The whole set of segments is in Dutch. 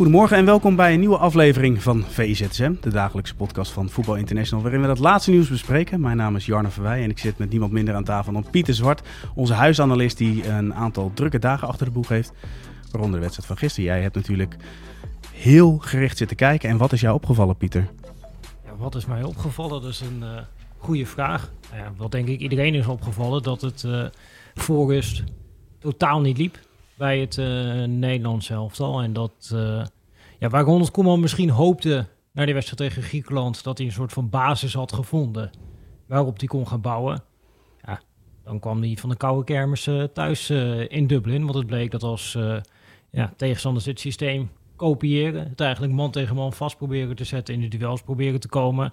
Goedemorgen en welkom bij een nieuwe aflevering van VIZSM, de dagelijkse podcast van Voetbal International, waarin we het laatste nieuws bespreken. Mijn naam is Jarno Verwij en ik zit met niemand minder aan tafel dan Pieter Zwart, onze huisanalist die een aantal drukke dagen achter de boeg heeft, waaronder de wedstrijd van gisteren. Jij hebt natuurlijk heel gericht zitten kijken. En wat is jou opgevallen, Pieter? Ja, wat is mij opgevallen? Dat is een uh, goede vraag. Nou ja, wat denk ik iedereen is opgevallen, dat het uh, voor rust totaal niet liep bij het uh, Nederlands elftal. En dat, uh, ja, waar Ronald Koeman misschien hoopte naar die wedstrijd tegen Griekenland, dat hij een soort van basis had gevonden waarop hij kon gaan bouwen. Ja, dan kwam hij van de koude kermis uh, thuis in Dublin, want het bleek dat als ja, tegenstanders dit systeem kopiëren, het eigenlijk man tegen man vast proberen te zetten, in de duels proberen te komen.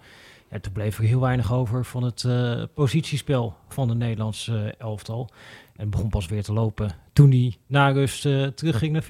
Ja, toen bleef er heel weinig over van het positiespel van de Nederlandse elftal. En begon pas weer te lopen toen hij na rust uh, terugging naar 4-3.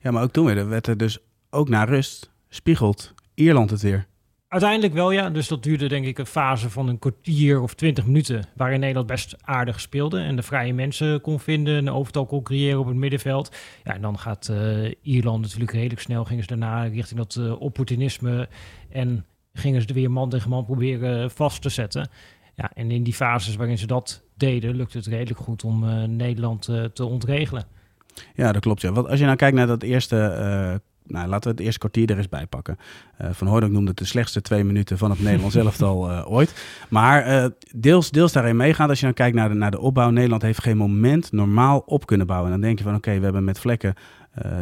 Ja, maar ook toen weer, werd er dus ook na rust spiegelt Ierland het weer. Uiteindelijk wel, ja. Dus dat duurde denk ik een fase van een kwartier of twintig minuten... waarin Nederland best aardig speelde... en de vrije mensen kon vinden... en overtal kon creëren op het middenveld. Ja, en dan gaat uh, Ierland natuurlijk redelijk snel... gingen ze daarna richting dat uh, opportunisme... en gingen ze er weer man tegen man proberen vast te zetten. Ja, en in die fases waarin ze dat deden, lukte het redelijk goed om uh, Nederland uh, te ontregelen. Ja, dat klopt. Ja. Want als je nou kijkt naar dat eerste, uh, nou, laten we het eerste kwartier er eens bij pakken. Van Hooydonk noemde het de slechtste twee minuten van het Nederlands elftal ooit. Maar deels, deels daarin meegaan, als je nou kijkt naar de, naar de opbouw. Nederland heeft geen moment normaal op kunnen bouwen. En dan denk je van oké, we hebben met Vlekken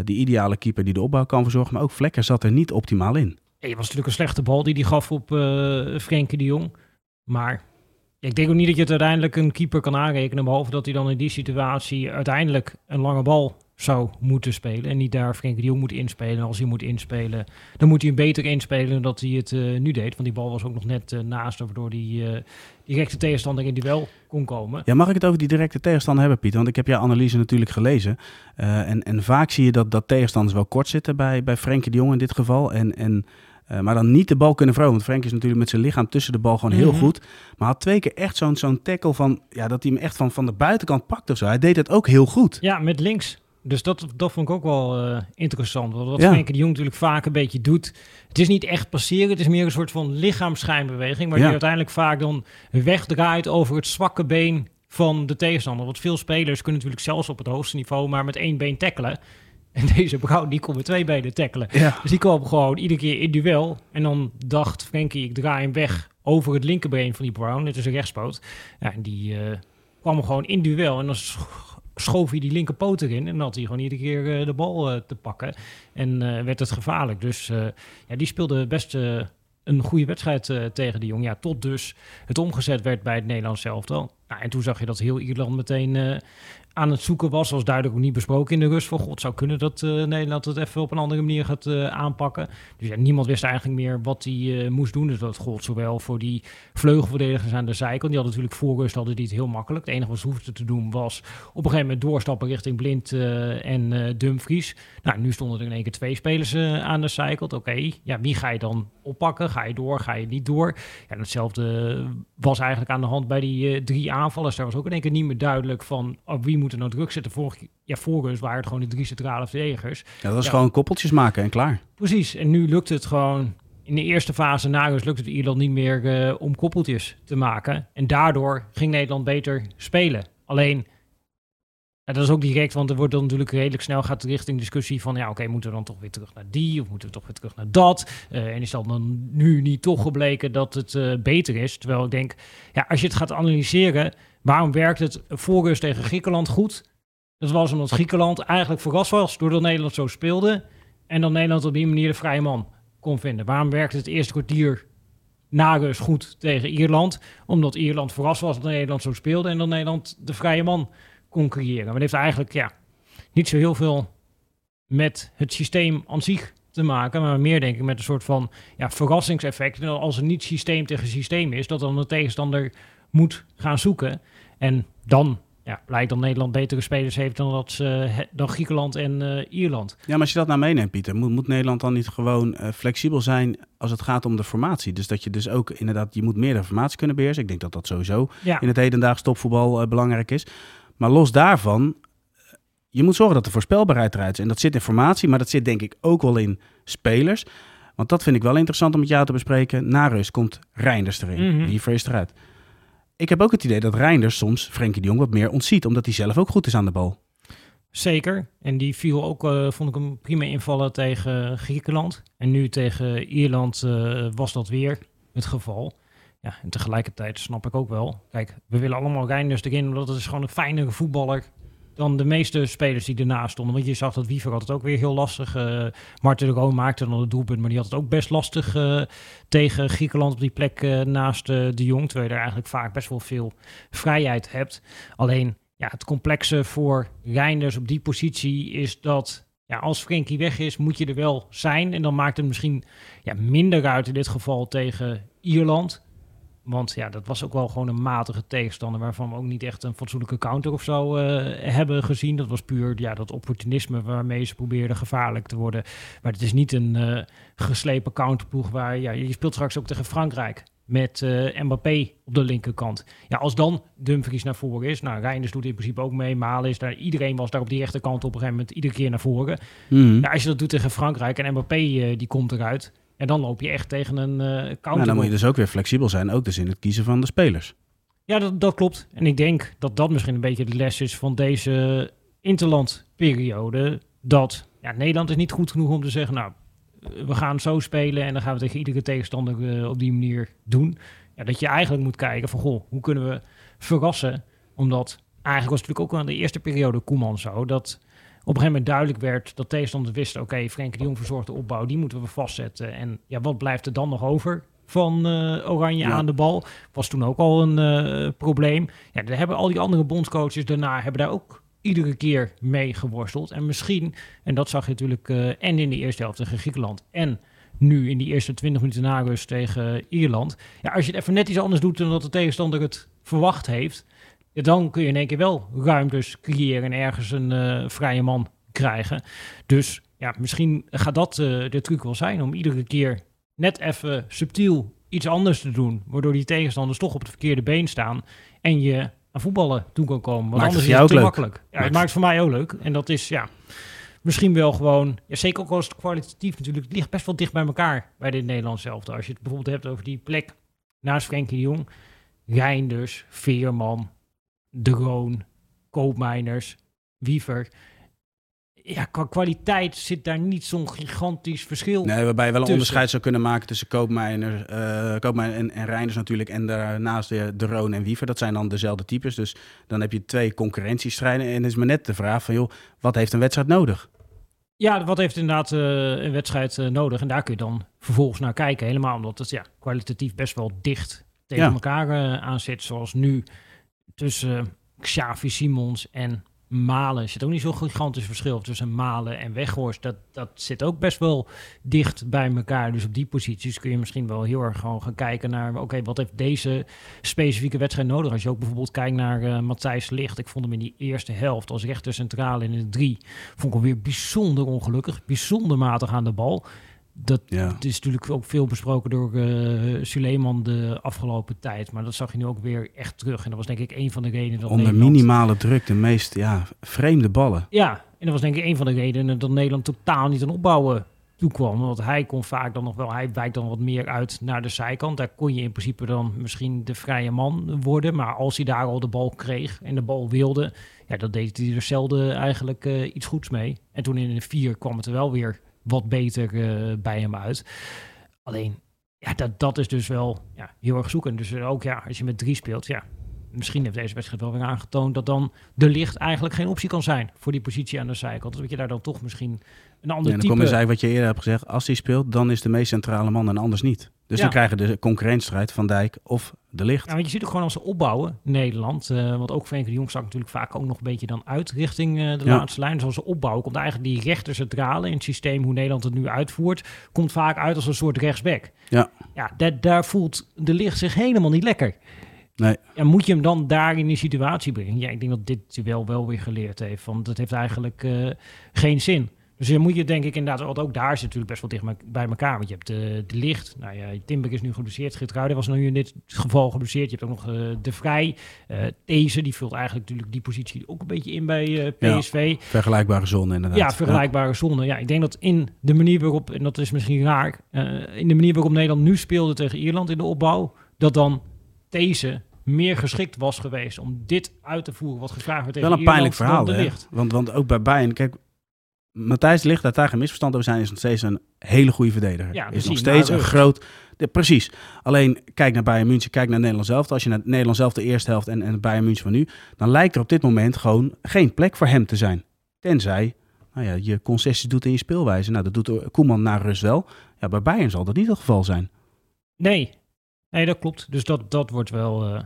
die ideale keeper die de opbouw kan verzorgen. Maar ook Vlekken zat er niet optimaal in. Het was natuurlijk een slechte bal die hij gaf op Frenkie de Jong. Maar ik denk ook niet dat je het uiteindelijk een keeper kan aanrekenen, behalve dat hij dan in die situatie uiteindelijk een lange bal zou moeten spelen. En niet daar Frenkie de Jong moet inspelen. Als hij moet inspelen, dan moet hij hem beter inspelen dan dat hij het uh, nu deed. Want die bal was ook nog net uh, naast, waardoor die uh, directe tegenstander in duel kon komen. Ja, mag ik het over die directe tegenstander hebben, Piet? Want ik heb jouw analyse natuurlijk gelezen. en, en vaak zie je dat, dat tegenstanders wel kort zitten bij, bij Frenkie de Jong in dit geval. En... en uh, maar dan niet de bal kunnen veroveren. Want Frank is natuurlijk met zijn lichaam tussen de bal gewoon heel Mhm. goed. Maar had twee keer echt zo'n zo'n tackle van... Ja, dat hij hem echt van, van de buitenkant pakt of zo. Hij deed het ook heel goed. Ja, met links. Dus dat, dat vond ik ook wel uh, interessant. Want wat Ja. Frenkie de Jong natuurlijk vaak een beetje doet. Het is niet echt passeren. Het is meer een soort van lichaamsschijnbeweging. Maar Ja. die uiteindelijk vaak dan wegdraait over het zwakke been van de tegenstander. Want veel spelers kunnen natuurlijk zelfs op het hoogste niveau maar met één been tackelen. En deze Brown, die kon met twee benen tackelen. Ja. Dus die kwam gewoon iedere keer in duel. En dan dacht Frenkie, ik draai hem weg over het linkerbeen van die Brown. Dit is een rechtspoot. Ja, en die eh, kwam gewoon in duel. En dan sch- schoof hij die linkerpoot erin. En dan had hij gewoon iedere keer eh, de bal eh, te pakken. En werd het gevaarlijk. Dus ja, die speelde best een goede wedstrijd tegen de Jong. Ja, tot dus het omgezet werd bij het Nederlands elftal. Nou, en toen zag je dat heel Ierland meteen eh, aan het zoeken was. Was duidelijk ook niet besproken in de rust. Van god, zou kunnen dat eh, Nederland het even op een andere manier gaat eh, aanpakken. Dus ja, niemand wist eigenlijk meer wat hij moest doen. Dus dat gold zowel voor die vleugelverdedigers aan de zijkant. Die hadden natuurlijk voor rust hadden die het heel makkelijk. Het enige wat ze hoefden te doen was op een gegeven moment doorstappen richting Blind en Dumfries. Nou, nu stonden er in één keer twee spelers aan de zijkant. Oké, ja, wie ga je dan oppakken? Ga je door? Ga je niet door? Ja, hetzelfde was eigenlijk aan de hand bij die drie aanvallers. Daar was ook in één keer niet meer duidelijk van op wie moet er nou druk zetten. Vorig, ja, rust waren het gewoon de drie centrale verdedigers. Ja, dat Ja. gewoon koppeltjes maken en klaar. Precies, en nu lukt het gewoon... In de eerste fase na rust lukt het Ierland niet meer eh, om koppeltjes te maken. En daardoor ging Nederland beter spelen. Alleen, Dat is ook direct, want er wordt dan natuurlijk redelijk snel gaat richting discussie van ja, oké, moeten we dan toch weer terug naar die of moeten we toch weer terug naar dat? Uh, en is dan nu niet toch gebleken dat het uh, beter is? Terwijl ik denk, ja, als je het gaat analyseren, waarom werkt het voor tegen Griekenland goed? Dat was omdat Griekenland eigenlijk verrast was doordat Nederland zo speelde en dan Nederland op die manier de vrije man kon vinden. Waarom werkte het eerste kwartier na rust goed tegen Ierland? Omdat Ierland verrast was dat Nederland zo speelde en dan Nederland de vrije man kon creëren. Maar het heeft eigenlijk ja, niet zo heel veel met het systeem aan zich te maken, maar meer denk ik met een soort van ja, verrassingseffect. En als er niet systeem tegen systeem is, dat dan de tegenstander moet gaan zoeken. En dan ja, blijkt dat Nederland betere spelers heeft dan, dat ze, dan Griekenland en uh, Ierland. Ja, maar als je dat nou meeneemt, Pieter, moet, moet Nederland dan niet gewoon uh, flexibel zijn als het gaat om de formatie? Dus dat je dus ook inderdaad, je moet meer de formatie kunnen beheersen. Ik denk dat dat sowieso ja. in het hedendaags topvoetbal uh, belangrijk is. Maar los daarvan, je moet zorgen dat de voorspelbaarheid eruit is. En dat zit in formatie, maar dat zit denk ik ook wel in spelers. Want dat vind ik wel interessant om met jou te bespreken. Na rust komt Reinders erin. Mm -hmm. Wiever is eruit. Ik heb ook het idee dat Reinders soms Frenkie de Jong wat meer ontziet. Omdat hij zelf ook goed is aan de bal. Zeker. En die viel ook, uh, vond ik hem prima invallen tegen Griekenland. En nu tegen Ierland uh, was dat weer het geval. Ja, en tegelijkertijd snap ik ook wel. Kijk, we willen allemaal Reinders erin, omdat het is gewoon een fijnere voetballer dan de meeste spelers die ernaast stonden. Want je zag dat Wiever had het ook weer heel lastig. Uh, de Roon maakte dan het doelpunt, maar die had het ook best lastig uh, tegen Griekenland op die plek uh, naast de Jong. Terwijl je er eigenlijk vaak best wel veel vrijheid hebt. Alleen ja, het complexe voor Reinders op die positie is dat ja, als Frenkie weg is, moet je er wel zijn. En dan maakt het misschien ja, minder uit in dit geval tegen Ierland. Want ja, dat was ook wel gewoon een matige tegenstander waarvan we ook niet echt een fatsoenlijke counter of zo uh, hebben gezien. Dat was puur ja, dat opportunisme waarmee ze probeerden gevaarlijk te worden. Maar het is niet een uh, geslepen counterploeg waar ja, je speelt straks ook tegen Frankrijk met uh, Mbappé op de linkerkant. Ja, als dan Dumfries naar voren is, nou Reinders doet in principe ook mee, Malen is daar, iedereen was daar op die rechterkant op een gegeven moment iedere keer naar voren. Mm. Ja, als je dat doet tegen Frankrijk en Mbappé die komt eruit, en dan loop je echt tegen een uh, counter. Nou, dan moet je dus ook weer flexibel zijn, ook dus in het kiezen van de spelers. Ja, dat, dat klopt. En ik denk dat dat misschien een beetje de les is van deze interlandperiode. Dat ja, Nederland is niet goed genoeg om te zeggen, nou, we gaan zo spelen en dan gaan we tegen iedere tegenstander uh, op die manier doen. Ja, dat je eigenlijk moet kijken van, goh, hoe kunnen we verrassen? Omdat eigenlijk was het natuurlijk ook al in de eerste periode Koeman zo, dat een gegeven moment duidelijk werd dat tegenstanders wisten... oké, okay, Frenkie de Jong verzorgt de opbouw, die moeten we vastzetten. En ja, wat blijft er dan nog over van uh, Oranje aan de bal? Was toen ook al een uh, probleem. Ja, daar hebben al die andere bondscoaches daarna hebben daar ook iedere keer mee geworsteld. En misschien, en dat zag je natuurlijk uh, en in de eerste helft tegen Griekenland... en nu in die eerste 20 minuten na rust tegen Ierland. Ja, als je het even net iets anders doet dan dat de tegenstander het verwacht heeft ja, dan kun je in één keer wel ruimtes creëren en ergens een uh, vrije man krijgen. Dus ja, misschien gaat dat uh, de truc wel zijn om iedere keer net even subtiel iets anders te doen, waardoor die tegenstanders toch op het verkeerde been staan en je aan voetballen toe kan komen. Want maakt anders is het te leuk. makkelijk. Ja, het maakt voor mij ook leuk. En dat is ja, misschien wel gewoon, ja, zeker ook als het kwalitatief natuurlijk, het ligt best wel dicht bij elkaar bij dit Nederlands zelf. Als je het bijvoorbeeld hebt over die plek naast Frenkie de Jong, Reinders, Veerman, de Roon, Koopmijners, Wiever. Ja, qua kwaliteit zit daar niet zo'n gigantisch verschil. Nee, waarbij je wel een onderscheid zou kunnen maken tussen Koopmijner, uh, Koopmijner en, en Reinders natuurlijk. En daarnaast de, de Roon en Wiever. Dat zijn dan dezelfde types. Dus dan heb je twee concurrentiestrijden. En het is maar net de vraag van, joh, wat heeft een wedstrijd nodig? Ja, wat heeft inderdaad uh, een wedstrijd uh, nodig? En daar kun je dan vervolgens naar kijken. Helemaal omdat het ja, kwalitatief best wel dicht tegen ja. elkaar uh, aan zit. Zoals nu tussen Xavi Simons en Malen zit ook niet zo'n gigantisch verschil tussen Malen en Weghorst. Dat, dat zit ook best wel dicht bij elkaar. Dus op die posities kun je misschien wel heel erg gewoon gaan kijken naar... oké, wat heeft deze specifieke wedstrijd nodig? Als je ook bijvoorbeeld kijkt naar uh, Matthijs Licht. Ik vond hem in die eerste helft als rechter centraal in de drie... vond ik hem weer bijzonder ongelukkig. Bijzonder matig aan de bal. Dat ja. is natuurlijk ook veel besproken door uh, Suleiman de afgelopen tijd. Maar dat zag je nu ook weer echt terug. En dat was denk ik een van de redenen dat Onder Nederland... minimale druk de meest ja, vreemde ballen. Ja, en dat was denk ik een van de redenen dat Nederland totaal niet aan opbouwen toekwam. Want hij kon vaak dan nog wel, hij wijkt dan wat meer uit naar de zijkant. Daar kon je in principe dan misschien de vrije man worden. Maar als hij daar al de bal kreeg en de bal wilde, ja, dan deed hij er zelden eigenlijk eh, iets goeds mee. En toen in de vier kwam het er wel weer wat beter eh, bij hem uit. Alleen, ja, dat, dat is dus wel ja, heel erg zoeken. Dus ook ja, als je met drie speelt, ja, misschien heeft deze wedstrijd wel weer aangetoond dat dan de licht eigenlijk geen optie kan zijn voor die positie aan de zijkant. Dus dat je daar dan toch misschien een ander En dan type... kom je wat je eerder hebt gezegd. Als hij speelt, dan is de meest centrale man en anders niet. Dus Ja. dan krijgen de concurrentiestrijd van Dijk of de licht. Ja, want je ziet ook gewoon als ze opbouwen, Nederland. eh, want ook Frenkie de Jong stak natuurlijk vaak ook nog een beetje dan uit richting eh, de Ja. laatste lijn. Dus als ze opbouwen, komt eigenlijk die rechter centrale in het systeem hoe Nederland het nu uitvoert, komt vaak uit als een soort rechtsback. Ja. Ja, daar, daar voelt de licht zich helemaal niet lekker. Nee. Ja, moet je hem dan daar in die situatie brengen? Ja, ik denk dat dit wel wel weer geleerd heeft. Want dat heeft eigenlijk eh, geen zin. Dus dan moet je denk ik inderdaad, want ook daar zit natuurlijk best wel dicht bij elkaar. Want je hebt de, de licht, nou ja, Timber is nu geblesseerd. Geertruiden was nu in dit geval geblesseerd. Je hebt ook nog eh, de Vrij. eh deze, die vult eigenlijk natuurlijk die positie ook een beetje in bij eh, Ja. PSV. Vergelijkbare zone inderdaad. Ja, vergelijkbare zonde. Ja, ik denk dat in de manier waarop, en dat is misschien raar, eh, in de manier waarop Nederland nu speelde tegen Ierland in de opbouw, dat dan deze meer geschikt was geweest om dit uit te voeren wat gevraagd werd tegen Wel een pijnlijk verhaal, hè? Want, want ook bij Bayern, kijk, Matthijs Ligt, dat daar geen misverstand over zijn, is nog steeds een hele goede verdediger. Ja, is nog steeds na een groot... de- precies. Alleen, kijk naar Bayern München, kijk naar Nederland zelf. Als je naar Nederland zelf de eerste helft en, en Bayern München van nu, dan lijkt er op dit moment gewoon geen plek voor hem te zijn. Tenzij nou ja, je concessies doet in je speelwijze. Nou, dat doet Koeman na rust wel. Ja, bij Bayern zal dat niet het geval zijn. Nee, nee, dat klopt. Dus dat, dat wordt wel eh,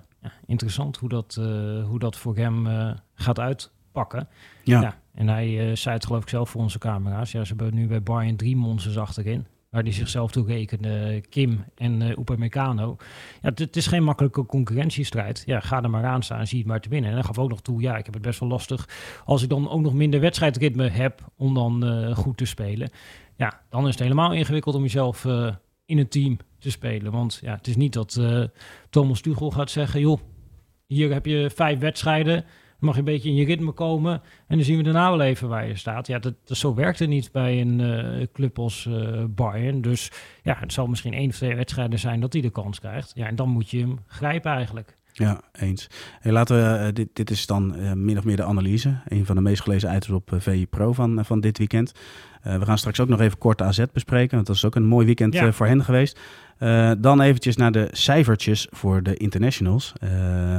interessant hoe dat, eh, hoe dat voor hem eh, gaat uitpakken. Ja. En hij eh, zei het geloof ik zelf voor onze camera's. Ja, ze hebben nu bij Bayern drie monsters achterin. Waar die zichzelf toe rekenen, Kim en eh Upamecano. Ja, het- is geen makkelijke concurrentiestrijd. Ja, ga er maar aan staan, zie het maar te winnen. En hij gaf ook nog toe, ja, ik heb het best wel lastig als ik dan ook nog minder wedstrijdritme heb om dan eh, goed te spelen. Ja, dan is het helemaal ingewikkeld om jezelf in een team te spelen. Want ja, het is niet dat eh, Thomas Tuchel gaat zeggen, joh, hier heb je vijf wedstrijden, dan mag je een beetje in je ritme komen en dan zien we daarna wel even waar je staat. Ja, dat, zo werkt het niet bij een eh, club als eh, Bayern. Dus ja, het zal misschien één of twee wedstrijden zijn dat hij de kans krijgt. Ja, en dan moet je hem grijpen eigenlijk. Ja, eens. Hey, laten we, eh, dit, dit is dan eh, min of meer de analyse. Een van de meest gelezen items op VI Pro van, van dit weekend. We gaan straks ook nog even kort AZ bespreken. Want dat is ook een mooi weekend Ja. voor hen geweest. Dan eventjes naar de cijfertjes voor de internationals.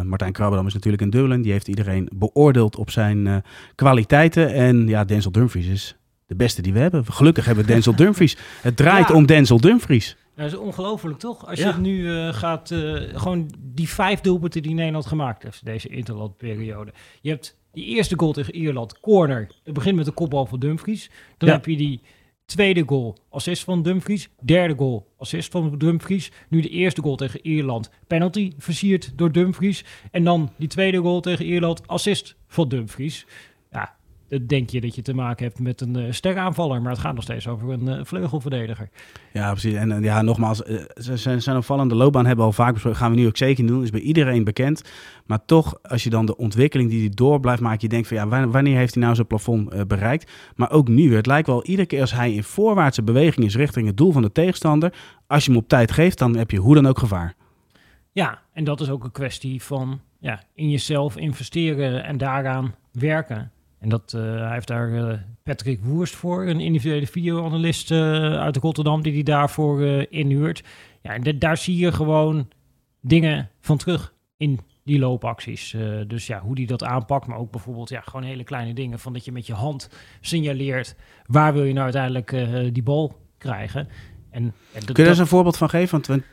Martijn Krabbedam is natuurlijk in Dublin. Die heeft iedereen beoordeeld op zijn kwaliteiten. En ja, Denzel Dumfries is de beste die we hebben. Gelukkig hebben we Denzel Dumfries. Het draait Ja. om Denzel Dumfries. Dat is ongelooflijk toch? Als Ja. je het nu eh, gaat, eh, gewoon die vijf doelpunten die Nederland gemaakt heeft deze interlandperiode. Je hebt die eerste goal tegen Ierland, corner. Het begint met de kopbal van Dumfries. Dan Ja. heb je die tweede goal, assist van Dumfries. Derde goal, assist van Dumfries. Nu de eerste goal tegen Ierland, penalty versierd door Dumfries. En dan die tweede goal tegen Ierland, assist van Dumfries. Dan denk je dat je te maken hebt met een uh, steraanvaller. Maar het gaat nog steeds over een eh, vleugelverdediger. Ja, precies. En eh, ja, nogmaals, eh, ze zijn, zijn opvallende loopbaan hebben we al vaak besproken. Gaan we nu ook zeker doen. Is bij iedereen bekend. Maar toch, als je dan de ontwikkeling die hij door blijft maken, je denkt van ja, wa- wanneer heeft hij nou zijn plafond eh, bereikt? Maar ook nu. Het lijkt wel iedere keer als hij in voorwaartse beweging is richting het doel van de tegenstander. Als je hem op tijd geeft, dan heb je hoe dan ook gevaar. Ja, en dat is ook een kwestie van ja, in jezelf investeren en daaraan werken. En dat, eh, hij heeft daar eh, Patrick Woerst voor, een individuele videoanalist eh, uit Rotterdam, die hij daarvoor inhuurt. Ja, en da- daar zie je gewoon dingen van terug in die loopacties. Dus ja, hoe die dat aanpakt, maar ook bijvoorbeeld ja, gewoon hele kleine dingen. Van dat je met je hand signaleert, waar wil je nou uiteindelijk die bal krijgen. En, ja, Kun je daar eens een voorbeeld van geven? Want, want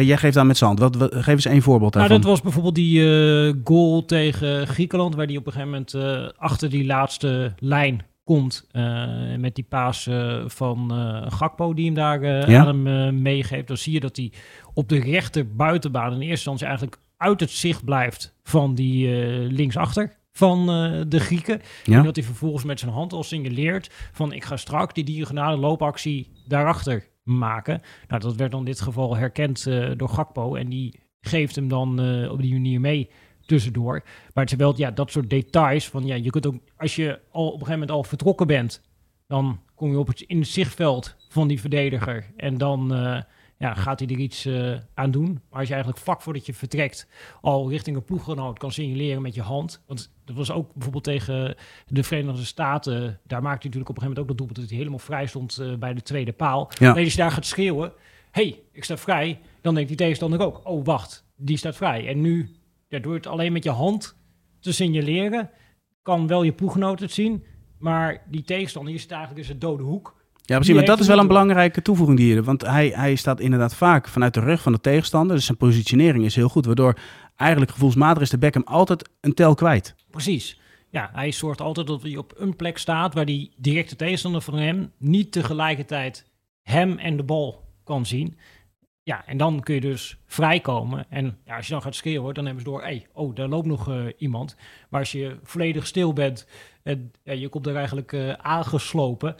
ja, jij geeft aan met zand. Wat, wat- geef eens één voorbeeld Nou, daarvan. dat was bijvoorbeeld die eh, goal tegen Griekenland, waar die op een gegeven moment eh, achter die laatste lijn komt. eh, met die paas van Gakpo, die hem daar Ja. aan hem meegeeft. Dan zie je dat hij op de rechter buitenbaan in eerste instantie eigenlijk uit het zicht blijft van die linksachter van de Grieken. Ja? En dat hij vervolgens met zijn hand al signaleert van ik ga straks die diagonale loopactie daarachter maken. Nou, dat werd dan in dit geval herkend eh, door Gakpo en die geeft hem dan eh, op die manier mee tussendoor. Maar terwijl ja, dat soort details van ja, je kunt ook als je al op een gegeven moment al vertrokken bent, dan kom je op het, in het zichtveld van die verdediger. En dan eh, ja, gaat hij er iets eh, aan doen. Maar als je eigenlijk vlak voordat je vertrekt al richting een ploeggenoot kan signaleren met je hand. Want dat was ook bijvoorbeeld tegen de Verenigde Staten. Daar maakte hij natuurlijk op een gegeven moment ook dat doelpunt dat hij helemaal vrij stond eh, bij de tweede paal. Ja. Nee, als je daar gaat schreeuwen, hey, ik sta vrij. Dan denkt die tegenstander ook, oh wacht, die staat vrij. En nu, ja, door het alleen met je hand te signaleren, kan wel je ploeggenoot het zien. Maar die tegenstander, je staat eigenlijk in zijn dode hoek. Ja, precies. Die Maar dat is wel een belangrijke toevoeging die hier. Want hij, hij staat inderdaad vaak vanuit de rug van de tegenstander. Dus zijn positionering is heel goed. Waardoor eigenlijk gevoelsmatig is de Beckham altijd een tel kwijt. Precies. Ja, hij zorgt altijd dat hij op een plek staat waar die directe tegenstander van hem niet tegelijkertijd hem en de bal kan zien. Ja, en dan kun je dus vrijkomen. En ja, als je dan gaat schreeuwen, dan hebben ze door, hey, oh, daar loopt nog eh, iemand. Maar als je volledig stil bent en ja, je komt er eigenlijk eh, aangeslopen,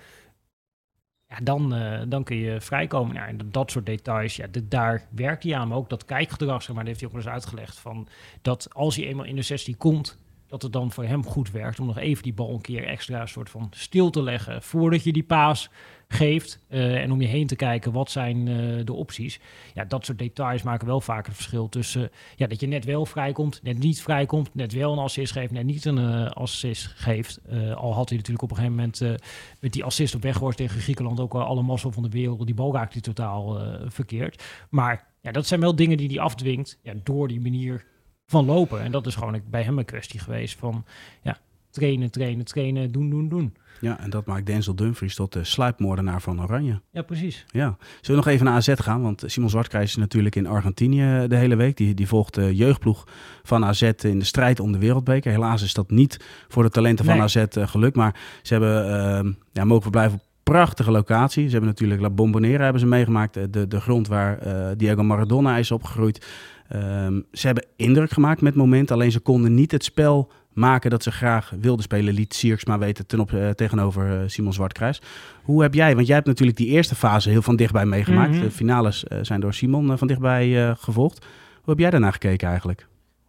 ja, dan, eh, dan kun je vrijkomen. Ja, en dat soort details, ja, daar werkt hij aan. Maar ook dat kijkgedrag, zeg maar, dat heeft hij ook wel eens uitgelegd. Van dat als hij eenmaal in de 16 komt, dat het dan voor hem goed werkt om nog even die bal een keer extra soort van stil te leggen voordat je die paas geeft eh, en om je heen te kijken wat zijn eh, de opties. Ja, dat soort details maken wel vaak het verschil tussen ja, dat je net wel vrijkomt, net niet vrijkomt, net wel een assist geeft, net niet een eh, assist geeft. Eh, al had hij natuurlijk op een gegeven moment eh, met die assist op Weghorst tegen Griekenland ook al alle mazzel van de wereld. Die bal raakt hij totaal eh, verkeerd. Maar ja, dat zijn wel dingen die hij afdwingt ja, door die manier van lopen. En dat is gewoon bij hem een kwestie geweest van ja, trainen, trainen, trainen, doen, doen, doen. Ja, en dat maakt Denzel Dumfries tot de sluipmoordenaar van Oranje. Ja, precies. Ja. Zullen we nog even naar AZ gaan? Want Simon Zwartkruis is natuurlijk in Argentinië de hele week. Die, die volgt de jeugdploeg van AZ in de strijd om de wereldbeker. Helaas is dat niet voor de talenten van Nee. AZ eh, gelukt. Maar ze hebben ehm, ja, mogen verblijven op een prachtige locatie. Ze hebben natuurlijk La Bombonera hebben ze meegemaakt. eh, De, de grond waar eh, Diego Maradona is opgegroeid. Ehm, ze hebben indruk gemaakt met momenten. Alleen ze konden niet het spel maken dat ze graag wilden spelen. Liet Sierks maar weten ten op, eh, tegenover eh, Simon Zwartkruis. Hoe heb jij, want jij hebt natuurlijk die eerste fase heel van dichtbij meegemaakt. Mhm. De finales eh, zijn door Simon van dichtbij gevolgd. Hoe heb jij daarnaar gekeken eigenlijk?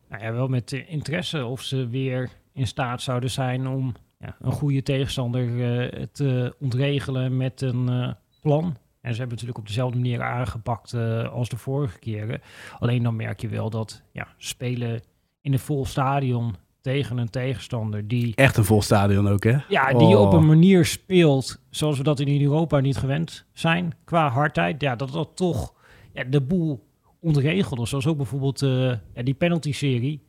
Nou ja, wel met interesse of ze weer in staat zouden zijn om ja, een goede tegenstander te ontregelen met een plan. En ze hebben natuurlijk op dezelfde manier aangepakt eh, als de vorige keren. Alleen dan merk je wel dat ja, spelen in een vol stadion tegen een tegenstander die, Echt een vol stadion ook, hè? ja, die Oh. op een manier speelt zoals we dat in Europa niet gewend zijn qua hardheid. Ja, dat dat toch ja, de boel ontregelde. Zoals ook bijvoorbeeld eh, die penalty-serie.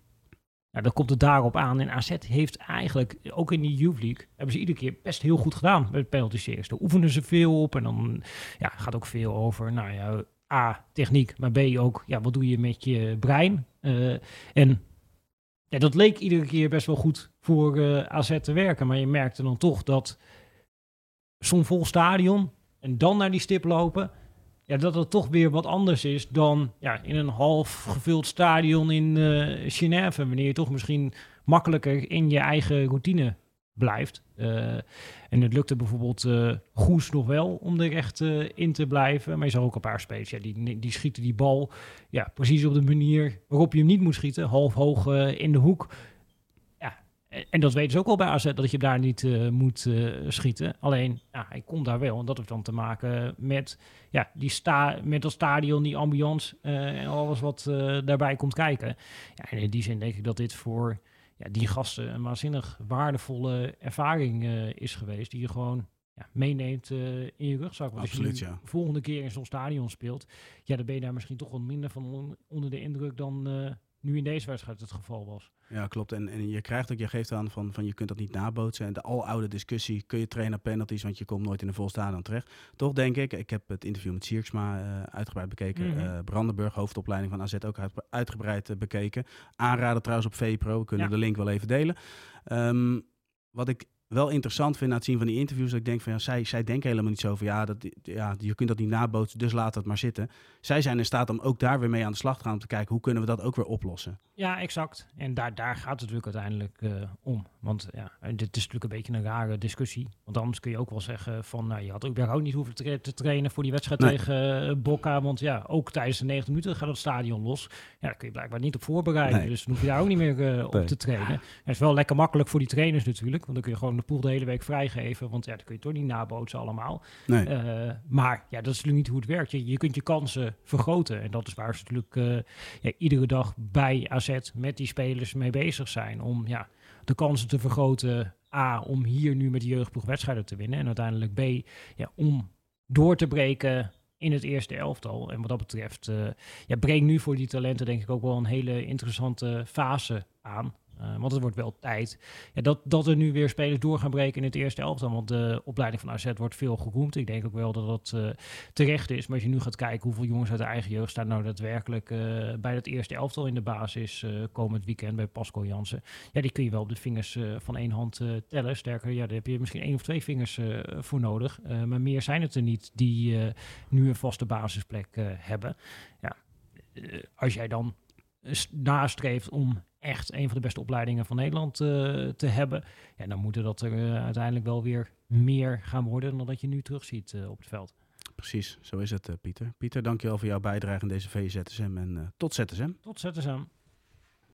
Ja, dan komt het daarop aan. En AZ heeft eigenlijk, ook in die Youth League, hebben ze iedere keer best heel goed gedaan met penalty-series. Daar oefenen ze veel op. En dan ja, gaat ook veel over, nou ja, A, techniek, maar B ook, ja, wat doe je met je brein? Eh, en dat leek iedere keer best wel goed voor eh, AZ te werken. Maar je merkte dan toch dat zo'n vol stadion en dan naar die stip lopen, ja, dat het toch weer wat anders is dan ja, in een half gevuld stadion in eh Genève, wanneer je toch misschien makkelijker in je eigen routine blijft. Eh, en het lukte bijvoorbeeld eh Goes nog wel om er echt in te blijven. Maar je zag ook een paar spelers, ja, die, die schieten die bal ja, precies op de manier waarop je hem niet moet schieten. Half hoog in de hoek. En, dat weten ze ook al bij AZ, dat je daar niet eh, moet eh, schieten. Alleen, ja, hij komt daar wel. En dat heeft dan te maken met, ja, die sta met dat stadion, die ambiance eh, en alles wat daarbij komt kijken. Ja, en in die zin denk ik dat dit voor ja, die gasten een waanzinnig waardevolle ervaring is geweest. Die je gewoon ja, meeneemt in je rugzak. Want als Absoluut, je ja. de volgende keer in zo'n stadion speelt, ja, dan ben je daar misschien toch wat minder van on- onder de indruk dan nu in deze wedstrijd het geval was. Ja, klopt. En, en je krijgt ook, je geeft aan van, van je kunt dat niet nabootsen. En de aloude discussie, kun je trainen penalties, want je komt nooit in een vol stadion terecht. Toch denk ik, ik heb het interview met Sierksma eh, uitgebreid bekeken. Mhm. Eh, Brandenburg, hoofdopleiding van AZ, ook uit- uitgebreid eh, bekeken. Aanraden trouwens op VPRO, we kunnen Ja. de link wel even delen. Ehm, wat ik wel interessant vind na het zien van die interviews, dat ik denk van ja, zij, zij denken helemaal niet zo van ja, dat, ja, je kunt dat niet nabootsen, dus laat het maar zitten. Zij zijn in staat om ook daar weer mee aan de slag te gaan om te kijken hoe kunnen we dat ook weer oplossen. Ja, exact. En daar, daar gaat het natuurlijk uiteindelijk eh, om. Want ja, dit is natuurlijk een beetje een rare discussie. Want anders kun je ook wel zeggen van, nou, je had ook überhaupt niet hoeven tra- te trainen voor die wedstrijd Nee. tegen uh, Boca. Want ja, ook tijdens de 90 minuten gaat het stadion los. Ja, daar kun je blijkbaar niet op voorbereiden. Nee. Dus dan hoef je daar ook niet meer eh, op Nee. te trainen. Het is wel lekker makkelijk voor die trainers natuurlijk. Want dan kun je gewoon de pool de hele week vrijgeven. Want ja, dat kun je toch niet nabootsen allemaal. Nee. Uh, maar ja, dat is natuurlijk niet hoe het werkt. Je, je kunt je kansen vergroten. En dat is waar ze natuurlijk uh, ja, iedere dag bij AZ met die spelers mee bezig zijn. Om ja, de kansen te vergroten. A, om hier nu met de jeugdploeg wedstrijden te winnen. En uiteindelijk B, ja, om door te breken in het eerste elftal. En wat dat betreft, uh, ja, breng nu voor die talenten denk ik ook wel een hele interessante fase aan. Uh, want het wordt wel tijd ja, dat, dat er nu weer spelers door gaan breken in het eerste elftal. Want de opleiding van AZ wordt veel geroemd. Ik denk ook wel dat dat uh, terecht is. Maar als je nu gaat kijken hoeveel jongens uit de eigen jeugd staan nou daadwerkelijk uh, bij het eerste elftal in de basis komend weekend bij Pascal Jansen. Ja, die kun je wel op de vingers van één hand tellen. Sterker, ja, daar heb je misschien één of twee vingers voor nodig. maar meer zijn het er niet die nu een vaste basisplek hebben. Ja, als jij dan nastreeft om echt een van de beste opleidingen van Nederland uh, te hebben, ja, dan moeten dat er uh, uiteindelijk wel weer meer gaan worden dan dat je nu terugziet uh, op het veld. Precies, zo is het, Pieter. Pieter, dankjewel voor jouw bijdrage in deze VZSM en tot ZSM. Tot ZSM.